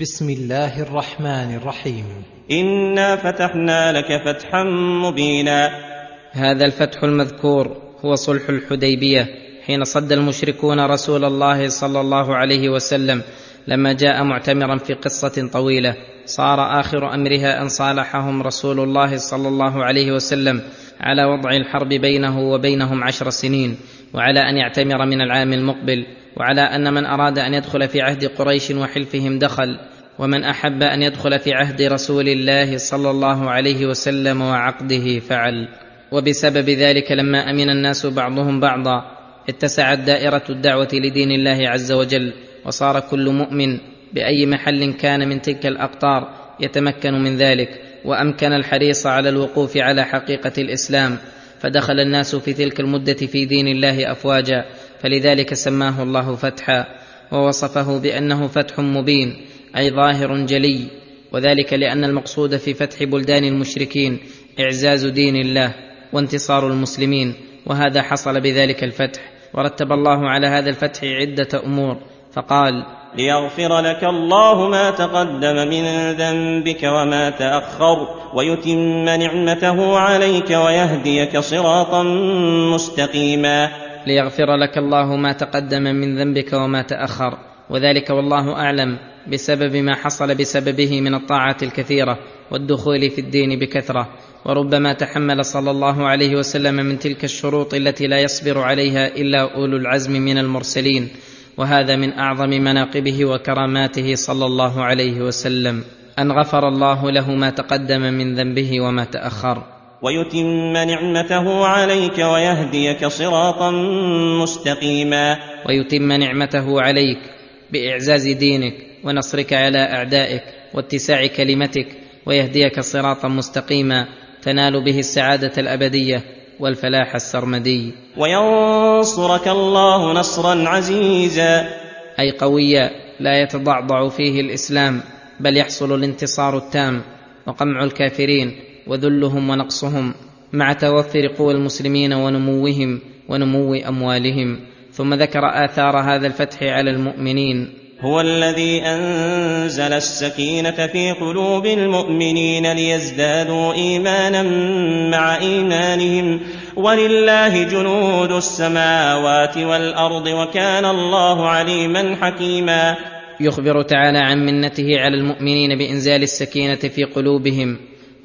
بسم الله الرحمن الرحيم انا فتحنا لك فتحا مبينا هذا الفتح المذكور هو صلح الحديبية حين صد المشركون رسول الله صلى الله عليه وسلم لما جاء معتمرا في قصة طويلة. صار آخر أمرها أن صالحهم رسول الله صلى الله عليه وسلم على وضع الحرب بينه وبينهم عشر سنين وعلى أن يعتمر من العام المقبل. وعلى أن من أراد أن يدخل في عهد قريش وحلفهم دخل ومن أحب أن يدخل في عهد رسول الله صلى الله عليه وسلم وعقده فعل. وبسبب ذلك لما أمن الناس بعضهم بعضا اتسعت دائرة الدعوة لدين الله عز وجل وصار كل مؤمن بأي محل كان من تلك الأقطار يتمكن من ذلك وأمكن الحريص على الوقوف على حقيقة الإسلام. فدخل الناس في تلك المدة في دين الله أفواجا فلذلك سماه الله فتحا ووصفه بأنه فتح مبين أي ظاهر جلي وذلك لأن المقصود في فتح بلدان المشركين إعزاز دين الله وانتصار المسلمين وهذا حصل بذلك الفتح ورتب الله على هذا الفتح عدة أمور فقال ليغفر لك الله ما تقدم من ذنبك وما تأخر ويتم نعمته عليك ويهديك صراطا مستقيما. ليغفر لك الله ما تقدم من ذنبك وما تأخر. وذلك والله أعلم بسبب ما حصل بسببه من الطاعات الكثيرة والدخول في الدين بكثرة. وربما تحمل صلى الله عليه وسلم من تلك الشروط التي لا يصبر عليها إلا أولو العزم من المرسلين. وهذا من أعظم مناقبه وكراماته صلى الله عليه وسلم. أن غفر الله له ما تقدم من ذنبه وما تأخر. ويتم نعمته عليك ويهديك صراطا مستقيما. ويتم نعمته عليك بإعزاز دينك ونصرك على أعدائك واتساع كلمتك ويهديك صراطا مستقيما تنال به السعادة الأبدية والفلاح السرمدي. وينصرك الله نصرا عزيزا. أي قويا لا يتضعضع فيه الإسلام بل يحصل الانتصار التام وقمع الكافرين وذلهم ونقصهم مع توفر قوى المسلمين ونموهم ونمو أموالهم. ثم ذكر آثار هذا الفتح على المؤمنين. هو الذي أنزل السكينة في قلوب المؤمنين ليزدادوا إيمانا مع إيمانهم. ولله جنود السماوات والأرض وكان الله عليما حكيما. يخبر تعالى عن منته على المؤمنين بإنزال السكينة في قلوبهم.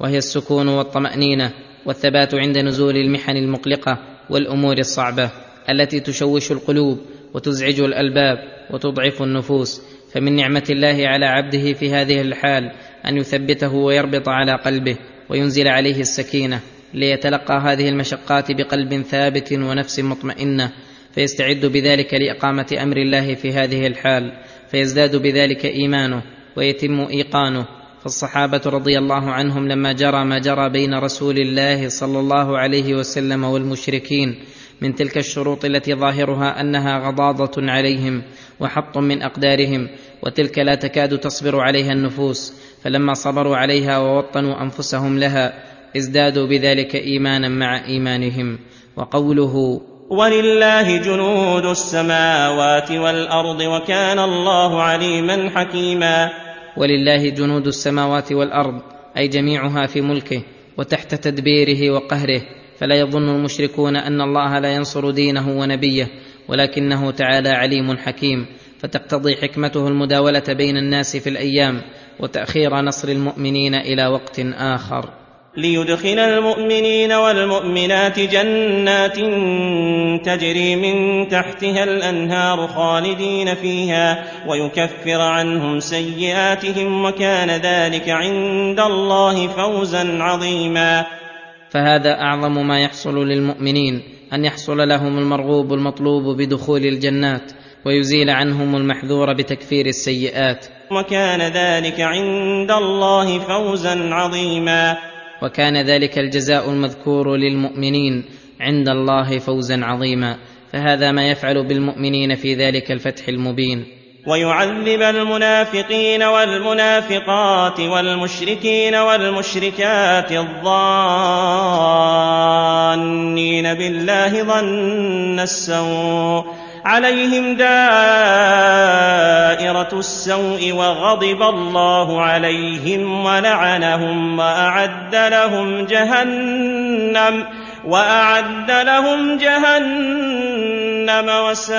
وهي السكون والطمأنينة والثبات عند نزول المحن المقلقة والأمور الصعبة التي تشوش القلوب وتزعج الألباب وتضعف النفوس. فمن نعمة الله على عبده في هذه الحال أن يثبته ويربط على قلبه وينزل عليه السكينة ليتلقى هذه المشقات بقلب ثابت ونفس مطمئنة. فيستعد بذلك لإقامة أمر الله في هذه الحال. فيزداد بذلك إيمانه ويتم إيقانه فالصحابة رضي الله عنهم لما جرى ما جرى بين رسول الله صلى الله عليه وسلم والمشركين من تلك الشروط التي ظاهرها أنها غضاضة عليهم وحط من أقدارهم وتلك لا تكاد تصبر عليها النفوس فلما صبروا عليها ووطنوا أنفسهم لها ازدادوا بذلك إيمانا مع إيمانهم. وقوله ولله جنود السماوات والأرض وكان الله عليما حكيما. ولله جنود السماوات والأرض أي جميعها في ملكه وتحت تدبيره وقهره. فلا يظن المشركون أن الله لا ينصر دينه ونبيه ولكنه تعالى عليم حكيم. فتقتضي حكمته المداولة بين الناس في الأيام وتأخير نصر المؤمنين إلى وقت آخر. ليدخل المؤمنين والمؤمنات جنات تجري من تحتها الأنهار خالدين فيها ويكفر عنهم سيئاتهم وكان ذلك عند الله فوزا عظيما. فهذا أعظم ما يحصل للمؤمنين أن يحصل لهم المرغوب المطلوب بدخول الجنات ويزيل عنهم المحذور بتكفير السيئات. وكان ذلك عند الله فوزا عظيما. وكان ذلك الجزاء المذكور للمؤمنين عند الله فوزا عظيما. فهذا ما يفعل بالمؤمنين في ذلك الفتح المبين. ويعذب المنافقين والمنافقات والمشركين والمشركات الظانين بالله ظن السوء. عليهم دائرة السوء وغضب الله عليهم ولعنهم وأعد لهم جهنم وأعد لهم جهنم وساءت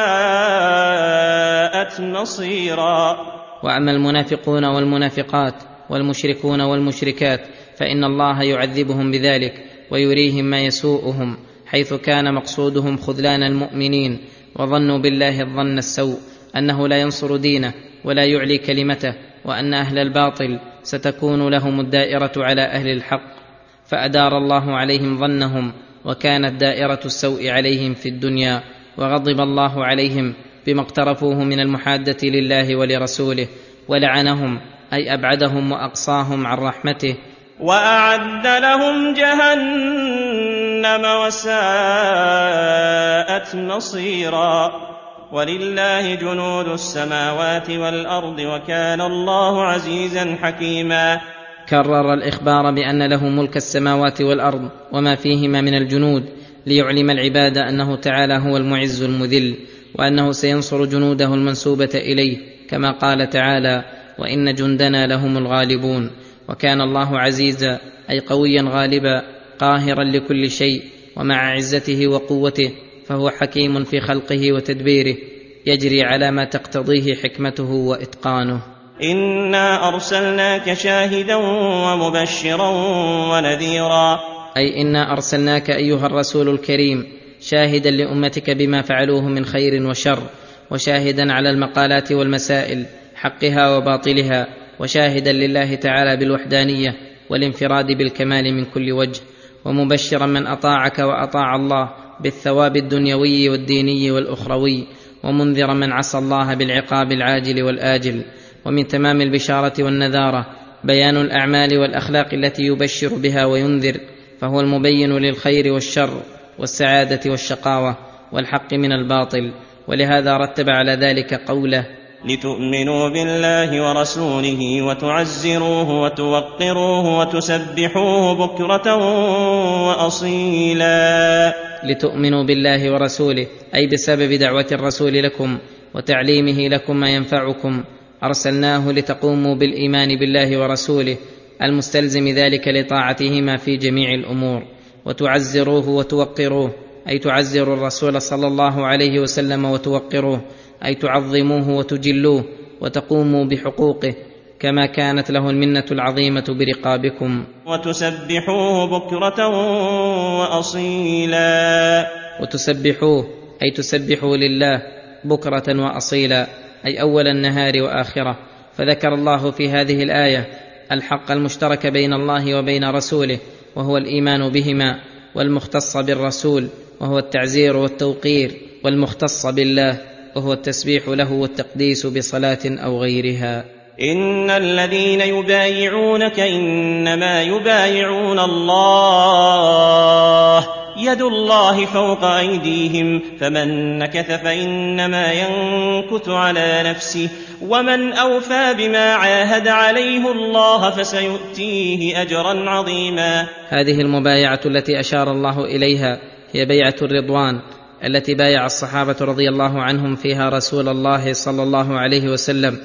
مصيرا. وأما المنافقون والمنافقات والمشركون والمشركات فإن الله يعذبهم بذلك ويريهم ما يسوءهم حيث كان مقصودهم خذلان المؤمنين وظنوا بالله الظن السوء أنه لا ينصر دينه ولا يعلي كلمته وأن أهل الباطل ستكون لهم الدائرة على أهل الحق فأدار الله عليهم ظنهم وكانت دائرة السوء عليهم في الدنيا وغضب الله عليهم بما اقترفوه من المحادة لله ولرسوله ولعنهم أي أبعدهم وأقصاهم عن رحمته. وأعد لهم جهنم وساءت مصيرا. ولله جنود السماوات والأرض وكان الله عزيزا حكيما. كرر الإخبار بأن له ملك السماوات والأرض وما فيهما من الجنود ليعلم العباد أنه تعالى هو المعز المذل وأنه سينصر جنوده المنسوبة إليه كما قال تعالى وإن جندنا لهم الغالبون وكان الله عزيزا أي قويا غالبا قاهرا لكل شيء ومع عزته وقوته فهو حكيم في خلقه وتدبيره يجري على ما تقتضيه حكمته وإتقانه. إنا أرسلناك شاهدا ومبشرا ونذيرا. أي إنا أرسلناك أيها الرسول الكريم شاهدا لأمتك بما فعلوه من خير وشر وشاهدا على المقالات والمسائل حقها وباطلها وشاهدا لله تعالى بالوحدانية والانفراد بالكمال من كل وجه. ومبشرا من أطاعك وأطاع الله بالثواب الدنيوي والديني والأخروي ومنذرا من عصى الله بالعقاب العاجل والآجل ومن تمام البشارة والنذارة بيان الأعمال والأخلاق التي يبشر بها وينذر فهو المبين للخير والشر والسعادة والشقاوة والحق من الباطل ولهذا رتب على ذلك قوله لتؤمنوا بالله ورسوله وتعزروه وتوقروه وتسبحوه بكرة وأصيلا. لتؤمنوا بالله ورسوله أي بسبب دعوة الرسول لكم وتعليمه لكم ما ينفعكم أرسلناه لتقوموا بالإيمان بالله ورسوله المستلزم ذلك لطاعتهما في جميع الأمور وتعزروه وتوقروه أي تعزروا الرسول صلى الله عليه وسلم وتوقروه أي تعظموه وتجلوه وتقوموا بحقوقه كما كانت له المنة العظيمة برقابكم. وتسبحوه بكرة وأصيلا. وتسبحوه أي تسبحوا لله بكرة وأصيلا أي أول النهار وآخرة. فذكر الله في هذه الآية الحق المشترك بين الله وبين رسوله وهو الإيمان بهما والمختص بالرسول وهو التعزير والتوقير والمختص بالله. وهو التسبيح له والتقديس بصلاة أو غيرها. إن الذين يبايعونك إنما يبايعون الله. يد الله فوق أيديهم. فمن نكث فإنما ينكث على نفسه. ومن أوفى بما عاهد عليه الله فسيؤتيه أجرا عظيما. هذه المبايعة التي أشار الله إليها هي بيعة الرضوان. التي بايع الصحابة رضي الله عنهم فيها رسول الله صلى الله عليه وسلم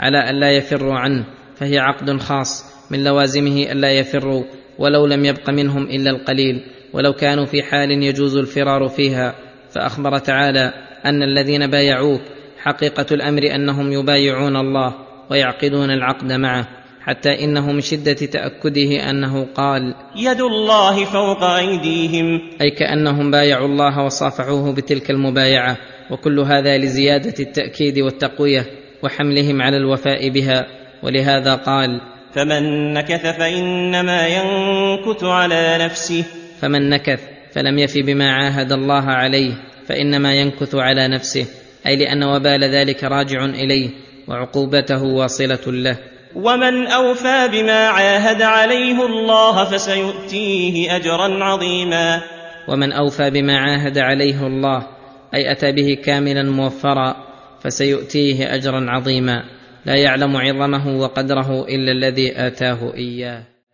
على أن لا يفروا عنه فهي عقد خاص من لوازمه الا يفروا ولو لم يبق منهم إلا القليل ولو كانوا في حال يجوز الفرار فيها. فأخبر تعالى أن الذين بايعوك حقيقة الأمر أنهم يبايعون الله ويعقدون العقد معه. حتى إنه من شدة تأكده أنه قال يد الله فوق أيديهم. أي كأنهم بايعوا الله وصافحوه بتلك المبايعة وكل هذا لزيادة التأكيد والتقوية وحملهم على الوفاء بها. ولهذا قال فمن نكث فإنما ينكث على نفسه. فمن نكث فلم يف بما عاهد الله عليه فإنما ينكث على نفسه أي لأن وبال ذلك راجع إليه وعقوبته واصلة له. ومن أوفى بما عاهد عليه الله فسيؤتيه أجرا عظيما. ومن أوفى بما عاهد عليه الله أي أتى به كاملا موفرا فسيؤتيه أجرا عظيما. لا يعلم عظمه وقدره إلا الذي آتاه إياه.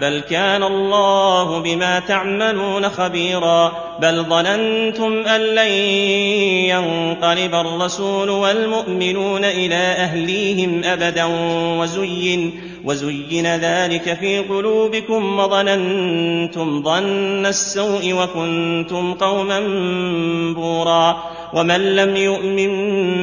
بل كان الله بما تعملون خبيرا. بل ظننتم أن لن ينقلب الرسول والمؤمنون يرجعون إلى أهليهم أبدا. وزين وزين ذلك في قلوبكم وظننتم ظن السوء وكنتم قوما بورا. ومن لم يؤمن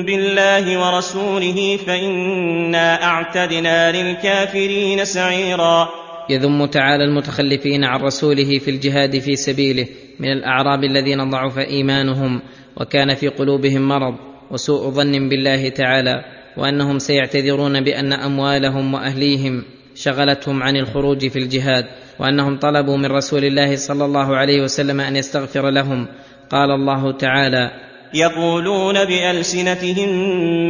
بالله ورسوله فإنا أعتدنا للكافرين سعيرا. يذم تعالى المتخلفين عن رسوله في الجهاد في سبيله من الأعراب الذين ضعف إيمانهم وكان في قلوبهم مرض وسوء ظن بالله تعالى وأنهم سيعتذرون بأن أموالهم وأهليهم شغلتهم عن الخروج في الجهاد وأنهم طلبوا من رسول الله صلى الله عليه وسلم أن يستغفر لهم. قال الله تعالى يقولون بألسنتهم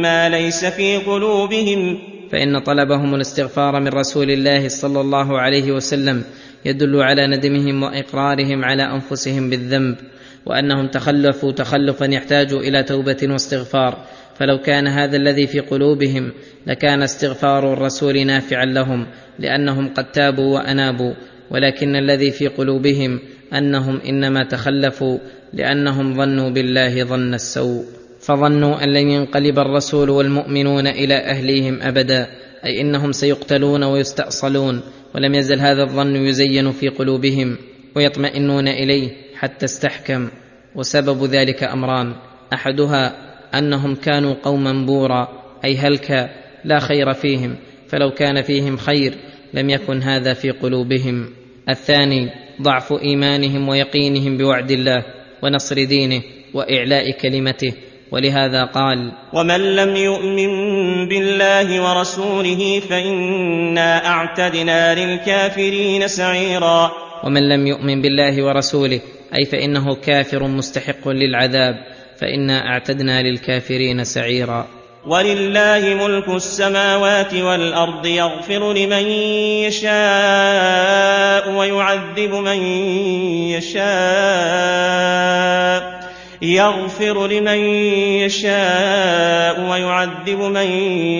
ما ليس في قلوبهم فإن طلبهم الاستغفار من رسول الله صلى الله عليه وسلم يدل على ندمهم وإقرارهم على أنفسهم بالذنب وأنهم تخلفوا تخلفا يحتاج إلى توبة واستغفار. فلو كان هذا الذي في قلوبهم لكان استغفار الرسول نافعا لهم لأنهم قد تابوا وأنابوا. ولكن الذي في قلوبهم أنهم إنما تخلفوا لأنهم ظنوا بالله ظن السوء. فظنوا أن لن ينقلب الرسول والمؤمنون إلى أهليهم أبدا أي إنهم سيقتلون ويستأصلون ولم يزل هذا الظن يزين في قلوبهم ويطمئنون إليه حتى استحكم. وسبب ذلك أمران أحدها أنهم كانوا قوما بورا أي هلكا لا خير فيهم فلو كان فيهم خير لم يكن هذا في قلوبهم. الثاني ضعف إيمانهم ويقينهم بوعد الله ونصر دينه وإعلاء كلمته. ولهذا قال ومن لم يؤمن بالله ورسوله فإنا أعتدنا للكافرين سعيرا. ومن لم يؤمن بالله ورسوله أي فإنه كافر مستحق للعذاب فإنا أعتدنا للكافرين سعيرا. ولله ملك السماوات والأرض يغفر لمن يشاء ويعذب من يشاء. يغفر لمن يشاء ويعذب من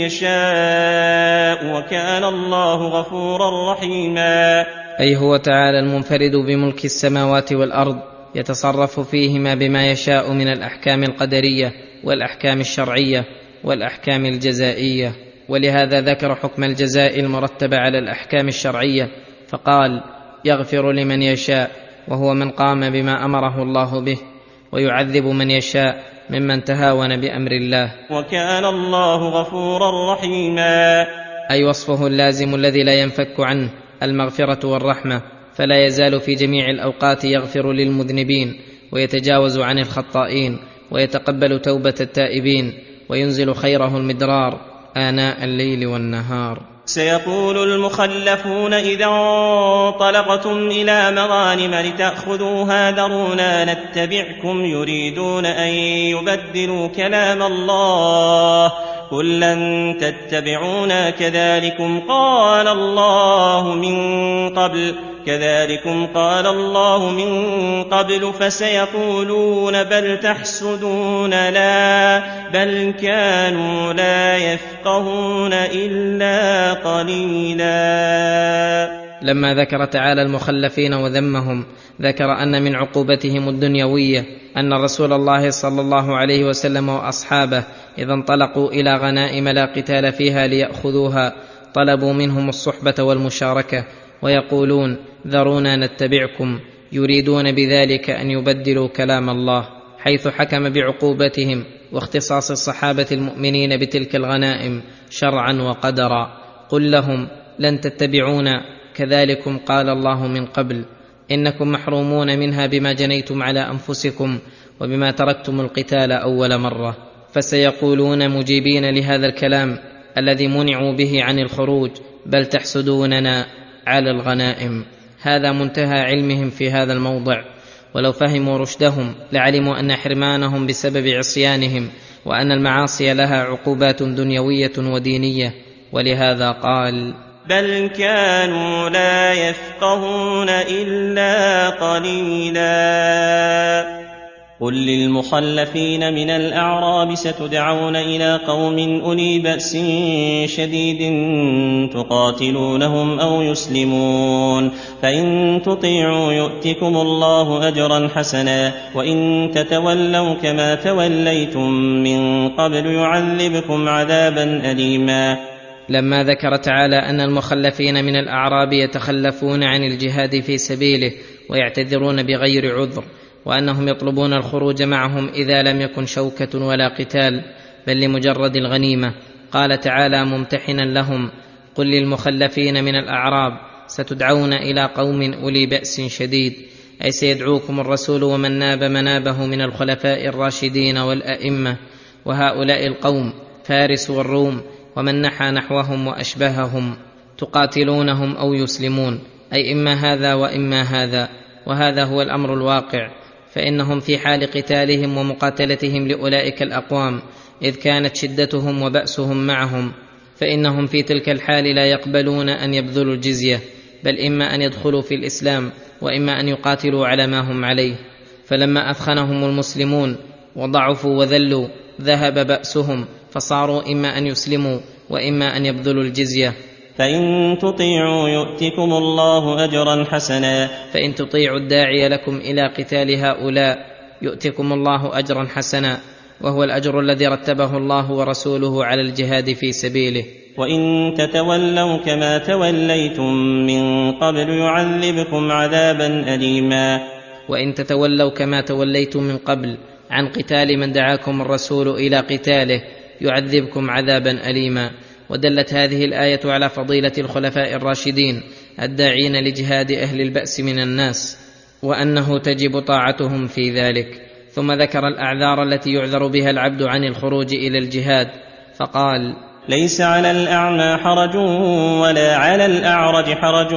يشاء وكان الله غفورا رحيما. أي هو تعالى المنفرد بملك السماوات والأرض يتصرف فيهما بما يشاء من الأحكام القدرية والأحكام الشرعية والأحكام الجزائية. ولهذا ذكر حكم الجزاء المرتب على الأحكام الشرعية فقال يغفر لمن يشاء وهو من قام بما أمره الله به. ويعذب من يشاء ممن تهاون بأمر الله. وكان الله غفورا رحيما. أي وصفه اللازم الذي لا ينفك عنه المغفرة والرحمة فلا يزال في جميع الأوقات يغفر للمذنبين ويتجاوز عن الخطائين ويتقبل توبة التائبين وينزل خيره المدرار آناء الليل والنهار. سيقول المخلفون إذا انطلقتم إلى مغانم لتأخذوها ذرونا نتبعكم يريدون أن يبدلوا كلام الله قل لن تتبعونا كذلكم قال الله من قبل كذلكم قال الله من قبل فسيقولون بل تحسدون لا بل كانوا لا يفقهون الا قليلا لما ذكر تعالى المخلفين وذمهم ذكر أن من عقوبتهم الدنيوية أن رسول الله صلى الله عليه وسلم وأصحابه إذا انطلقوا إلى غنائم لا قتال فيها ليأخذوها طلبوا منهم الصحبة والمشاركة ويقولون ذرونا نتبعكم يريدون بذلك أن يبدلوا كلام الله حيث حكم بعقوبتهم واختصاص الصحابة المؤمنين بتلك الغنائم شرعا وقدرا قل لهم لن تتبعونا كذلكم قال الله من قبل إنكم محرومون منها بما جنيتم على أنفسكم وبما تركتم القتال أول مرة فسيقولون مجيبين لهذا الكلام الذي منعوا به عن الخروج بل تحسدوننا على الغنائم. هذا منتهى علمهم في هذا الموضع ولو فهموا رشدهم لعلموا أن حرمانهم بسبب عصيانهم وأن المعاصي لها عقوبات دنيوية ودينية ولهذا قال بل كانوا لا يفقهون الا قليلا. قل للمخلفين من الاعراب ستدعون إلى قوم اولي باس شديد تقاتلونهم أو يسلمون. فان تطيعوا يؤتكم الله اجرا حسنا. وان تتولوا كما توليتم من قبل يعذبكم عذابا اليما. لما ذكر تعالى أن المخلفين من الأعراب يتخلفون عن الجهاد في سبيله ويعتذرون بغير عذر وأنهم يطلبون الخروج معهم إذا لم يكن شوكة ولا قتال بل لمجرد الغنيمة. قال تعالى ممتحنا لهم قل للمخلفين من الأعراب ستدعون إلى قوم أولي بأس شديد. أي سيدعوكم الرسول ومن ناب منابه من الخلفاء الراشدين والأئمة وهؤلاء القوم فارس والروم ومن نحى نحوهم وأشبههم تقاتلونهم أو يسلمون. أي إما هذا وإما هذا وهذا هو الأمر الواقع. فإنهم في حال قتالهم ومقاتلتهم لأولئك الأقوام إذ كانت شدتهم وبأسهم معهم. فإنهم في تلك الحال لا يقبلون أن يبذلوا الجزية بل إما أن يدخلوا في الإسلام وإما أن يقاتلوا على ما هم عليه. فلما أثخنهم المسلمون وضعفوا وذلوا ذهب بأسهم فصاروا إما أن يسلموا وإما أن يبذلوا الجزية. فإن تطيعوا يؤتكم الله أجرا حسنا. فإن تطيعوا الداعي لكم إلى قتال هؤلاء يؤتكم الله أجرا حسنا وهو الأجر الذي رتبه الله ورسوله على الجهاد في سبيله. وإن تتولوا كما توليتم من قبل يعذبكم عذابا أليما. وإن تتولوا كما توليتم من قبل عن قتال من دعاكم الرسول إلى قتاله يعذبكم عذابا أليما. ودلت هذه الآية على فضيلة الخلفاء الراشدين الداعين لجهاد أهل البأس من الناس وأنه تجب طاعتهم في ذلك. ثم ذكر الأعذار التي يعذر بها العبد عن الخروج إلى الجهاد فقال ليس على الأعمى حرج ولا على الأعرج حرج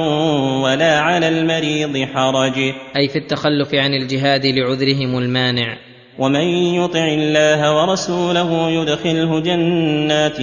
ولا على المريض حرج. أي في التخلف عن الجهاد لعذرهم المانع. ومن يطع الله ورسوله يدخله جنات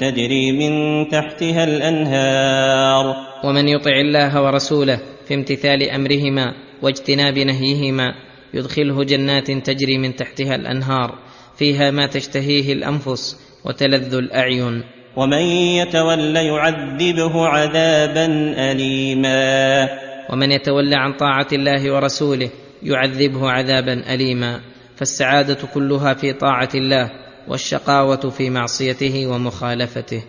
تجري من تحتها الأنهار. ومن يطع الله ورسوله في امتثال أمرهما واجتناب نهيهما يدخله جنات تجري من تحتها الأنهار فيها ما تشتهيه الأنفس وتلذ الأعين. ومن يتول يعذبه عذابا أليما. ومن يتولى عن طاعة الله ورسوله يعذبه عذابا أليما. فالسعادة كلها في طاعة الله والشقاوة في معصيته ومخالفته.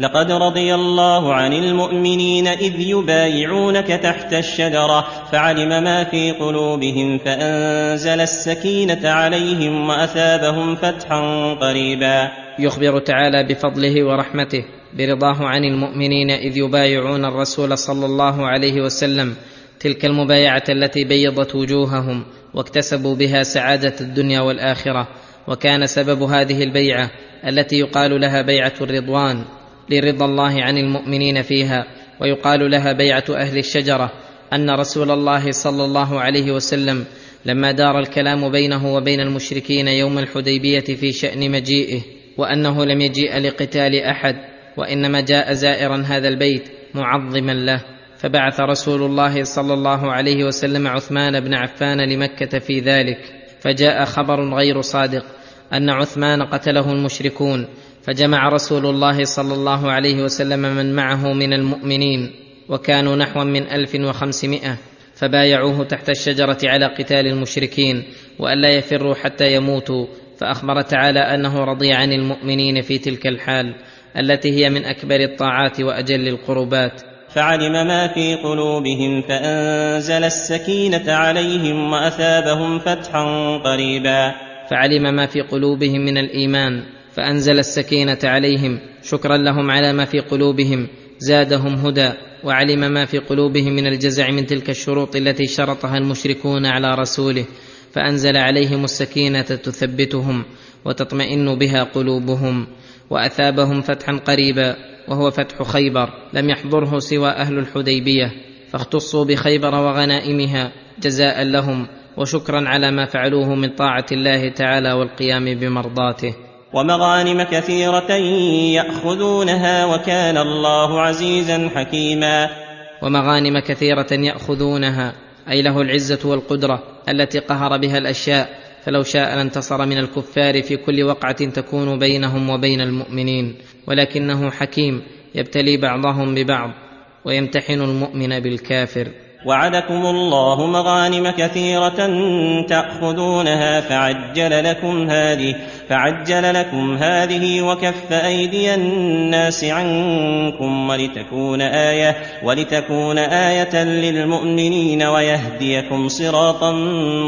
لقد رضي الله عن المؤمنين إذ يبايعونك تحت الشجرة فعلم ما في قلوبهم فأنزل السكينة عليهم وأثابهم فتحا قريبا. يخبر تعالى بفضله ورحمته برضاه عن المؤمنين إذ يبايعون الرسول صلى الله عليه وسلم تلك المبايعة التي بيضت وجوههم واكتسبوا بها سعادة الدنيا والآخرة وكان سبب هذه البيعة التي يقال لها بيعة الرضوان لرضا الله عن المؤمنين فيها ويقال لها بيعة أهل الشجرة أن رسول الله صلى الله عليه وسلم لما دار الكلام بينه وبين المشركين يوم الحديبية في شأن مجيئه وأنه لم يجيء لقتال أحد وإنما جاء زائرا هذا البيت معظما له. فبعث رسول الله صلى الله عليه وسلم عثمان بن عفان لمكة في ذلك فجاء خبر غير صادق أن عثمان قتله المشركون فجمع رسول الله صلى الله عليه وسلم من معه من المؤمنين وكانوا نحوا من ألف وخمسمائة فبايعوه تحت الشجرة على قتال المشركين والا يفروا حتى يموتوا فأخبر تعالى أنه رضي عن المؤمنين في تلك الحال التي هي من أكبر الطاعات وأجل القربات. فعلم ما في قلوبهم فأنزل السكينة عليهم وأثابهم فتحا قريبا. فعلم ما في قلوبهم من الإيمان فأنزل السكينة عليهم شكرا لهم على ما في قلوبهم زادهم هدى وعلم ما في قلوبهم من الجزع من تلك الشروط التي شرطها المشركون على رسوله فأنزل عليهم السكينة تثبتهم وتطمئن بها قلوبهم وأثابهم فتحا قريبا. وهو فتح خيبر لم يحضره سوى أهل الحديبية فاختصوا بخيبر وغنائمها جزاء لهم وشكرا على ما فعلوه من طاعة الله تعالى والقيام بمرضاته. ومغانم كثيرة يأخذونها وكان الله عزيزا حكيما. ومغانم كثيرة يأخذونها أي له العزة والقدرة التي قهر بها الأشياء فلو شاء لانتصر من الكفار في كل وقعة تكون بينهم وبين المؤمنين. ولكنه حكيم يبتلي بعضهم ببعض ويمتحن المؤمن بالكافر. وعدكم الله مغانم كثيرة تأخذونها فعجل لكم هذه فعجل لكم هذه وكف أيدي الناس عنكم ولتكون آية ولتكون آية للمؤمنين ويهديكم صراطا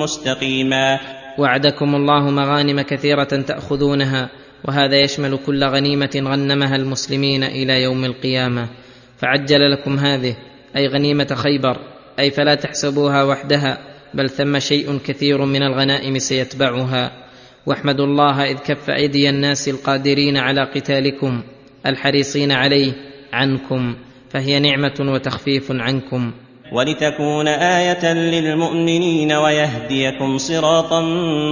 مستقيما. وعدكم الله مغانم كثيرة تأخذونها وهذا يشمل كل غنيمة غنمها المسلمين إلى يوم القيامة. فعجل لكم هذه أي غنيمة خيبر أي فلا تحسبوها وحدها بل ثم شيء كثير من الغنائم سيتبعها. واحمدوا الله إذ كف أيدي الناس القادرين على قتالكم الحريصين عليه عنكم فهي نعمة وتخفيف عنكم. ولتكون آية للمؤمنين ويهديكم صراطا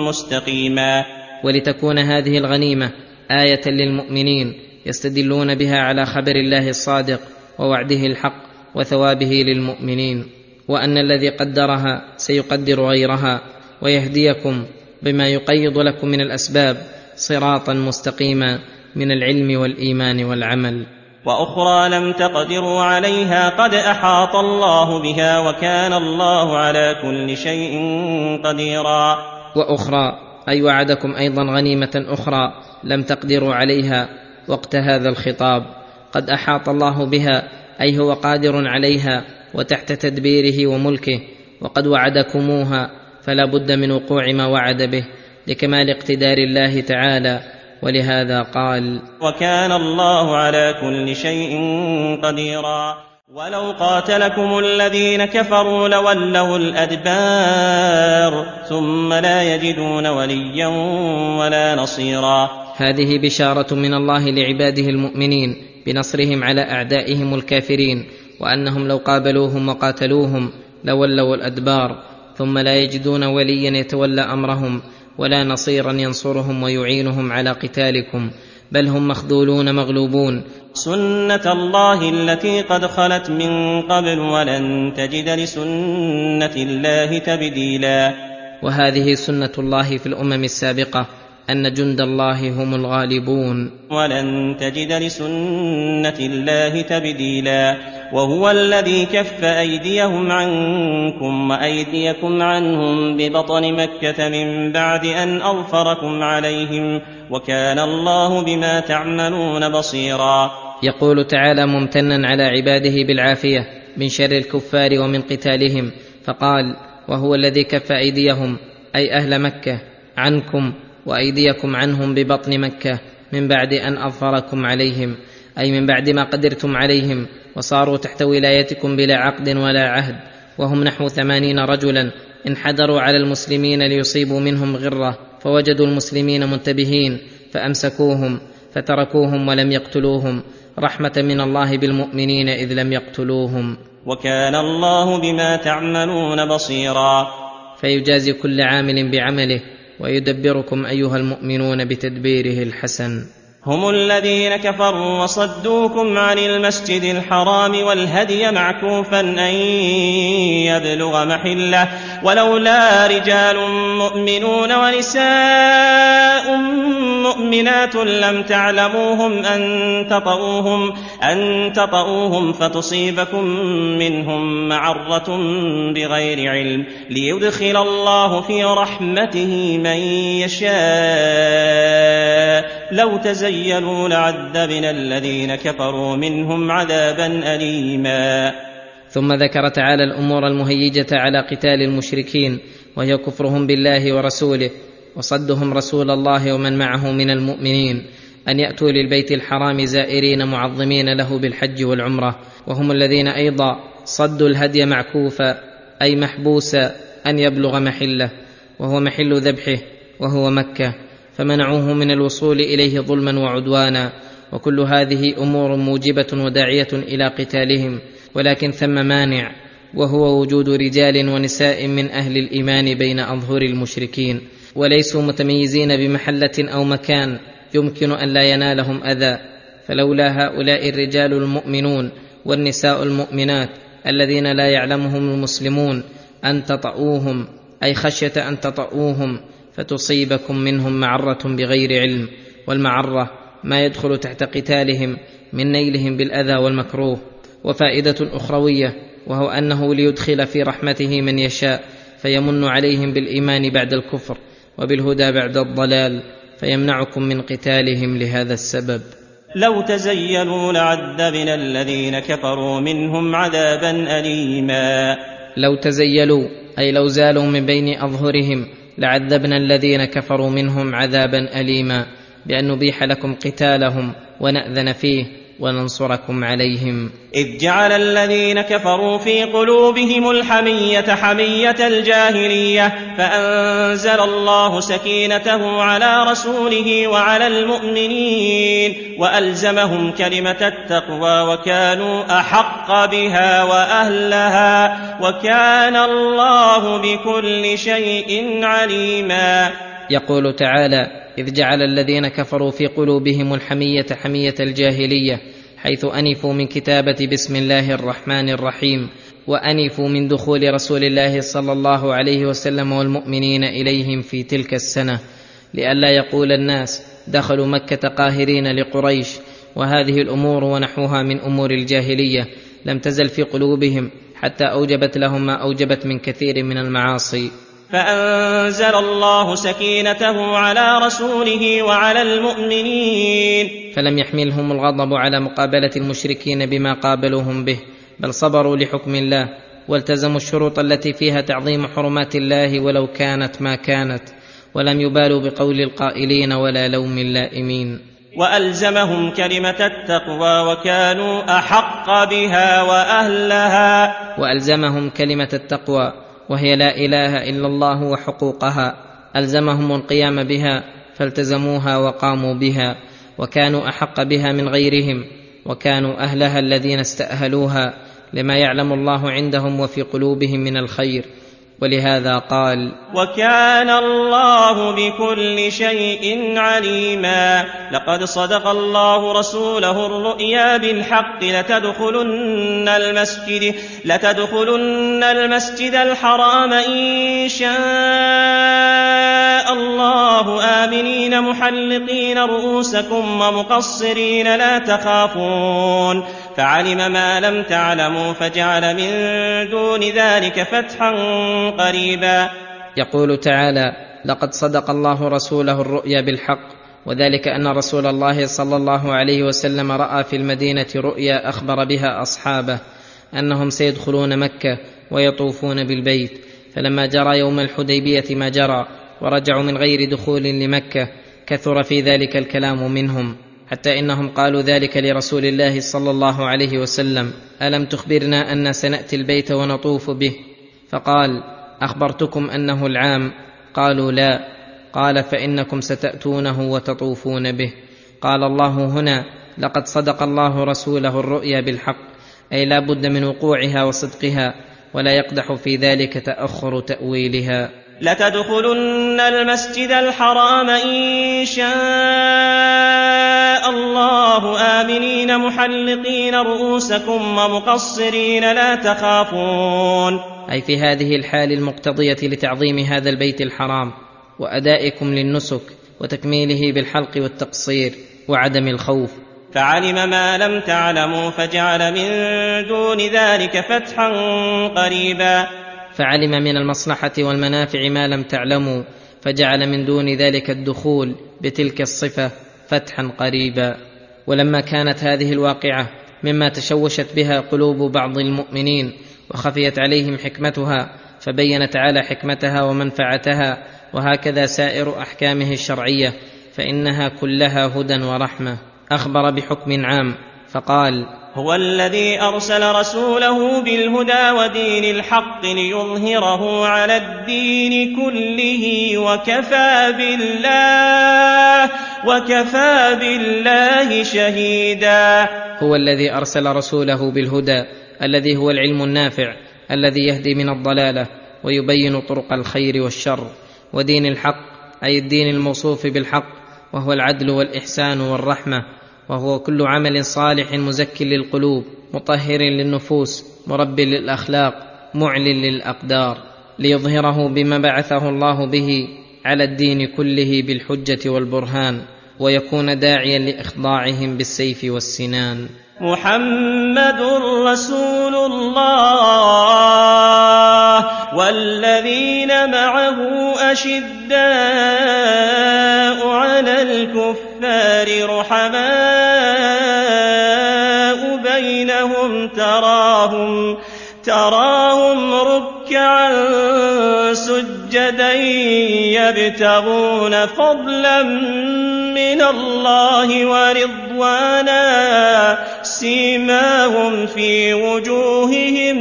مستقيما. ولتكون هذه الغنيمة آية للمؤمنين يستدلون بها على خبر الله الصادق ووعده الحق وثوابه للمؤمنين وأن الذي قدرها سيقدر غيرها ويهديكم بما يقيض لكم من الأسباب صراطا مستقيما من العلم والإيمان والعمل. وأخرى لم تقدروا عليها قد أحاط الله بها وكان الله على كل شيء قديرا. وأخرى أي وعدكم أيضا غنيمة أخرى لم تقدروا عليها وقت هذا الخطاب. قد أحاط الله بها أي هو قادر عليها وتحت تدبيره وملكه وقد وعدكموها فلا بد من وقوع ما وعد به لكمال اقتدار الله تعالى. ولهذا قال وكان الله على كل شيء قديرا. ولو قاتلكم الذين كفروا لولوا الأدبار ثم لا يجدون وليا ولا نصيرا. هذه بشارة من الله لعباده المؤمنين بنصرهم على أعدائهم الكافرين وأنهم لو قابلوهم وقاتلوهم لولوا الأدبار ثم لا يجدون وليا يتولى أمرهم ولا نصيرا ينصرهم ويعينهم على قتالكم بل هم مخذولون مغلوبون سنه الله التي قد خلت من قبل ولن تجد لسنه الله تبديلا وهذه سنه الله في الامم السابقه ان جند الله هم الغالبون ولن تجد لسنه الله تبديلا وهو الذي كف ايديهم عنكم وايديكم عنهم ببطن مكه من بعد ان اظفركم عليهم وكان الله بما تعملون بصيرا يقول تعالى ممتنا على عباده بالعافية من شر الكفار ومن قتالهم فقال وهو الذي كف أيديهم أي أهل مكة عنكم وأيديكم عنهم ببطن مكة من بعد أن أظفركم عليهم أي من بعد ما قدرتم عليهم وصاروا تحت ولايتكم بلا عقد ولا عهد وهم نحو ثمانين رجلا انحدروا على المسلمين ليصيبوا منهم غرة فوجدوا المسلمين منتبهين فأمسكوهم فتركوهم ولم يقتلوهم رحمة من الله بالمؤمنين إذ لم يقتلوهم. وكان الله بما تعملون بصيرا. فيجازي كل عامل بعمله ويدبركم أيها المؤمنون بتدبيره الحسن. هم الذين كفروا وصدوكم عن المسجد الحرام والهدي معكوفا أن يبلغ محله ولولا رجال مؤمنون ونساء مؤمنات لم تعلموهم أن تطؤوهم أن تطؤوهم فتصيبكم منهم معرة بغير علم. ليدخل الله في رحمته من يشاء. لو تزيلوا لعذبنا الذين كفروا منهم عذابا أليما. ثم ذكر تعالى الأمور المهيجة على قتال المشركين وهي كفرهم بالله ورسوله وصدهم رسول الله ومن معه من المؤمنين أن يأتوا للبيت الحرام زائرين معظمين له بالحج والعمرة وهم الذين أيضا صدوا الهدي معكوفا أي محبوسا أن يبلغ محله وهو محل ذبحه وهو مكة فمنعوه من الوصول إليه ظلما وعدوانا وكل هذه أمور موجبة وداعية إلى قتالهم ولكن ثم مانع وهو وجود رجال ونساء من أهل الإيمان بين أظهر المشركين وليسوا متميزين بمحلة أو مكان يمكن أن لا ينالهم أذى. فلولا هؤلاء الرجال المؤمنون والنساء المؤمنات الذين لا يعلمهم المسلمون أن تطؤوهم أي خشية أن تطؤوهم فتصيبكم منهم معرة بغير علم والمعرة ما يدخل تحت قتالهم من نيلهم بالأذى والمكروه. وفائدة أخروية وهو أنه ليدخل في رحمته من يشاء فيمن عليهم بالإيمان بعد الكفر وبالهدى بعد الضلال فيمنعكم من قتالهم لهذا السبب. لو تزيلوا لعذبنا الذين كفروا منهم عذابا اليما. لو تزيلوا أي لو زالوا من بين أظهرهم لعذبنا الذين كفروا منهم عذابا اليما بأن نبيح لكم قتالهم ونأذن فيه وننصركم عليهم. إذ جعل الذين كفروا في قلوبهم الحمية حمية الجاهلية فأنزل الله سكينته على رسوله وعلى المؤمنين وألزمهم كلمة التقوى وكانوا أحق بها وأهلها وكان الله بكل شيء عليما. يقول تعالى إذ جعل الذين كفروا في قلوبهم الحمية حمية الجاهلية حيث أنفوا من كتابة بسم الله الرحمن الرحيم وأنفوا من دخول رسول الله صلى الله عليه وسلم والمؤمنين إليهم في تلك السنة لئلا يقول الناس دخلوا مكة قاهرين لقريش وهذه الأمور ونحوها من أمور الجاهلية لم تزل في قلوبهم حتى أوجبت لهم ما أوجبت من كثير من المعاصي. فأنزل الله سكينته على رسوله وعلى المؤمنين. فلم يحملهم الغضب على مقابلة المشركين بما قابلوهم به بل صبروا لحكم الله والتزموا الشروط التي فيها تعظيم حرمات الله ولو كانت ما كانت ولم يبالوا بقول القائلين ولا لوم اللائمين. وألزمهم كلمة التقوى وكانوا أحق بها وأهلها. وألزمهم كلمة التقوى وهي لا إله إلا الله وحقوقها ألزمهم القيام بها فالتزموها وقاموا بها وكانوا أحق بها من غيرهم وكانوا أهلها الذين استأهلوها لما يعلم الله عندهم وفي قلوبهم من الخير. ولهذا قال وكان الله بكل شيء عليما. لقد صدق الله رسوله الرؤيا بالحق لتدخلن المسجد لتدخلن المسجد الحرام إن شاء الله. آمنين محلقين رؤوسكم ومقصرين لا تخافون. فعلم ما لم تعلموا فجعل من دون ذلك فتحا قريبا. يقول تعالى لقد صدق الله رسوله الرؤيا بالحق وذلك أن رسول الله صلى الله عليه وسلم رأى في المدينة رؤيا أخبر بها أصحابه أنهم سيدخلون مكة ويطوفون بالبيت فلما جرى يوم الحديبية ما جرى ورجعوا من غير دخول لمكة كثر في ذلك الكلام منهم. حتى إنهم قالوا ذلك لرسول الله صلى الله عليه وسلم. ألم تخبرنا أن سنأتي البيت ونطوف به؟ فقال أخبرتكم أنه العام. قالوا لا. قال فإنكم ستأتونه وتطوفون به. قال الله هنا لقد صدق الله رسوله الرؤيا بالحق. أي لا بد من وقوعها وصدقها ولا يقدح في ذلك تأخر تأويلها. لتدخلن المسجد الحرام إن شاء الله. آمنين محلقين رؤوسكم ومقصرين لا تخافون. أي في هذه الحال المقتضية لتعظيم هذا البيت الحرام وأدائكم للنسك وتكميله بالحلق والتقصير وعدم الخوف. فعلم ما لم تعلموا فجعل من دون ذلك فتحا قريبا. فعلم من المصلحة والمنافع ما لم تعلموا فجعل من دون ذلك الدخول بتلك الصفة فتحا قريبا. ولما كانت هذه الواقعة مما تشوشت بها قلوب بعض المؤمنين وخفيت عليهم حكمتها فبين تعالى حكمتها ومنفعتها وهكذا سائر أحكامه الشرعية فإنها كلها هدى ورحمة. أخبر بحكم عام فقال هو الذي أرسل رسوله بالهدى ودين الحق ليظهره على الدين كله وكفى بالله وكفى بالله شهيدا. هو الذي أرسل رسوله بالهدى الذي هو العلم النافع الذي يهدي من الضلالة ويبين طرق الخير والشر ودين الحق أي الدين الموصوف بالحق وهو العدل والإحسان والرحمة. وهو كل عمل صالح مزك للقلوب مطهر للنفوس مرب للأخلاق معل للأقدار ليظهره بما بعثه الله به على الدين كله بالحجة والبرهان ويكون داعيا لإخضاعهم بالسيف والسنان. محمد رسول الله والذين معه أشداء على الكفار رحماء بينهم تراهم تراهم ركعا سجدا يبتغون فضلا من الله ورضوانا. سيماهم في وجوههم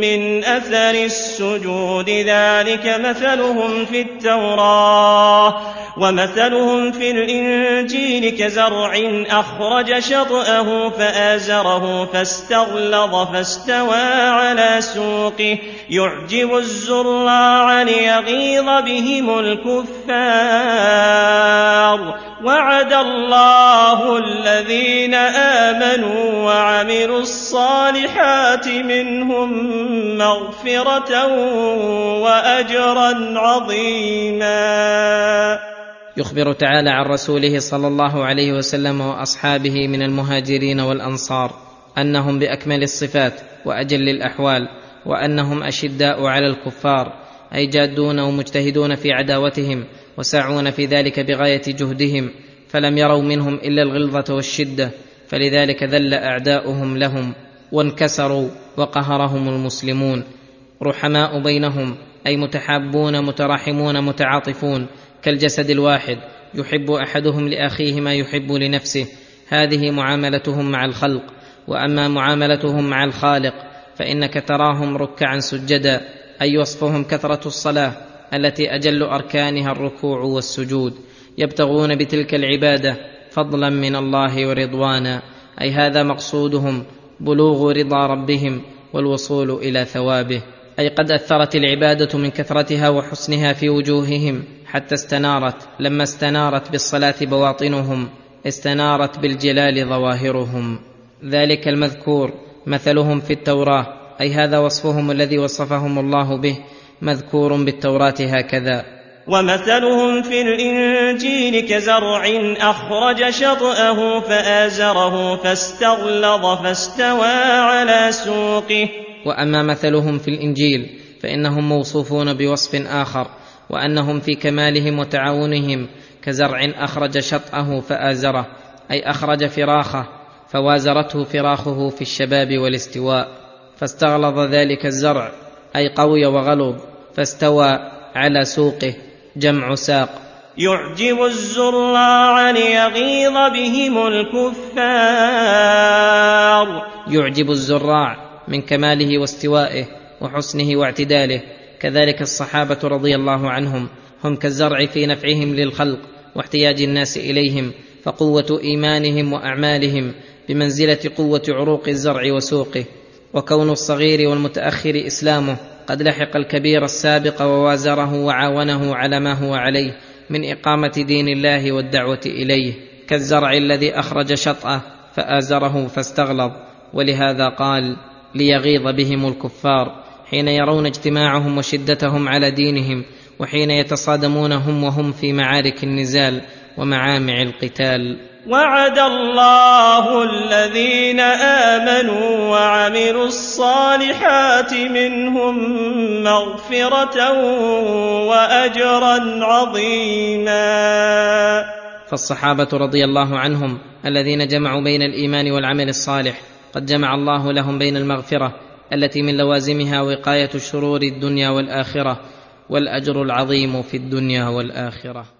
من أثر السجود. ذلك مثلهم في التوراة ومثلهم في الإنجيل كزرع أخرج شطأه فآزره فاستغلظ فاستوى على سوقه. يعجب الزراع ليغيظ بهم الكفار. وعد الله الذين امنوا وعملوا الصالحات منهم مغفرة وأجرا عظيما. يخبر تعالى عن رسوله صلى الله عليه وسلم وأصحابه من المهاجرين والأنصار أنهم بأكمل الصفات وأجل الأحوال وأنهم أشداء على الكفار أي جادون ومجتهدون في عداوتهم وساعون في ذلك بغاية جهدهم فلم يروا منهم إلا الغلظة والشدة. فلذلك ذل أعداؤهم لهم وانكسروا وقهرهم المسلمون. رحماء بينهم أي متحابون متراحمون متعاطفون كالجسد الواحد يحب أحدهم لأخيه ما يحب لنفسه. هذه معاملتهم مع الخلق. وأما معاملتهم مع الخالق فإنك تراهم ركعا سجدا أي وصفهم كثرة الصلاة التي أجل أركانها الركوع والسجود. يبتغون بتلك العبادة فضلا من الله ورضوانا. أي هذا مقصودهم بلوغ رضا ربهم والوصول إلى ثوابه. أي قد أثرت العبادة من كثرتها وحسنها في وجوههم. حتى استنارت لما استنارت بالصلاة بواطنهم استنارت بالجلال ظواهرهم. ذلك المذكور مثلهم في التوراة. أي هذا وصفهم الذي وصفهم الله به مذكور بالتوراة هكذا. ومثلهم في الإنجيل كزرع أخرج شطأه فآزره فاستغلظ فاستوى على سوقه. وأما مثلهم في الإنجيل فإنهم موصوفون بوصف آخر وأنهم في كمالهم وتعاونهم كزرع أخرج شطأه فآزره أي أخرج فراخه فوازرته فراخه في الشباب والاستواء فاستغلظ ذلك الزرع أي قوي وغلظ فاستوى على سوقه. جمع ساق. يعجب الزراع ليغيظ بهم الكفار. يعجب الزراع من كماله واستوائه وحسنه واعتداله. كذلك الصحابة رضي الله عنهم هم كالزرع في نفعهم للخلق واحتياج الناس إليهم فقوة إيمانهم وأعمالهم بمنزلة قوة عروق الزرع وسوقه. وكون الصغير والمتأخر إسلامه قد لحق الكبير السابق ووازره وعاونه على ما هو عليه من إقامة دين الله والدعوة إليه كالزرع الذي أخرج شطأه فآزره فاستغلظ ولهذا قال ليغيظ بهم الكفار حين يرون اجتماعهم وشدتهم على دينهم وحين يتصادمون هم وهم في معارك النزال ومعامع القتال. وعد الله الذين آمنوا وعملوا الصالحات منهم مغفرة وأجرا عظيما. فالصحابة رضي الله عنهم الذين جمعوا بين الإيمان والعمل الصالح قد جمع الله لهم بين المغفرة التي من لوازمها وقاية شرور الدنيا والآخرة والأجر العظيم في الدنيا والآخرة.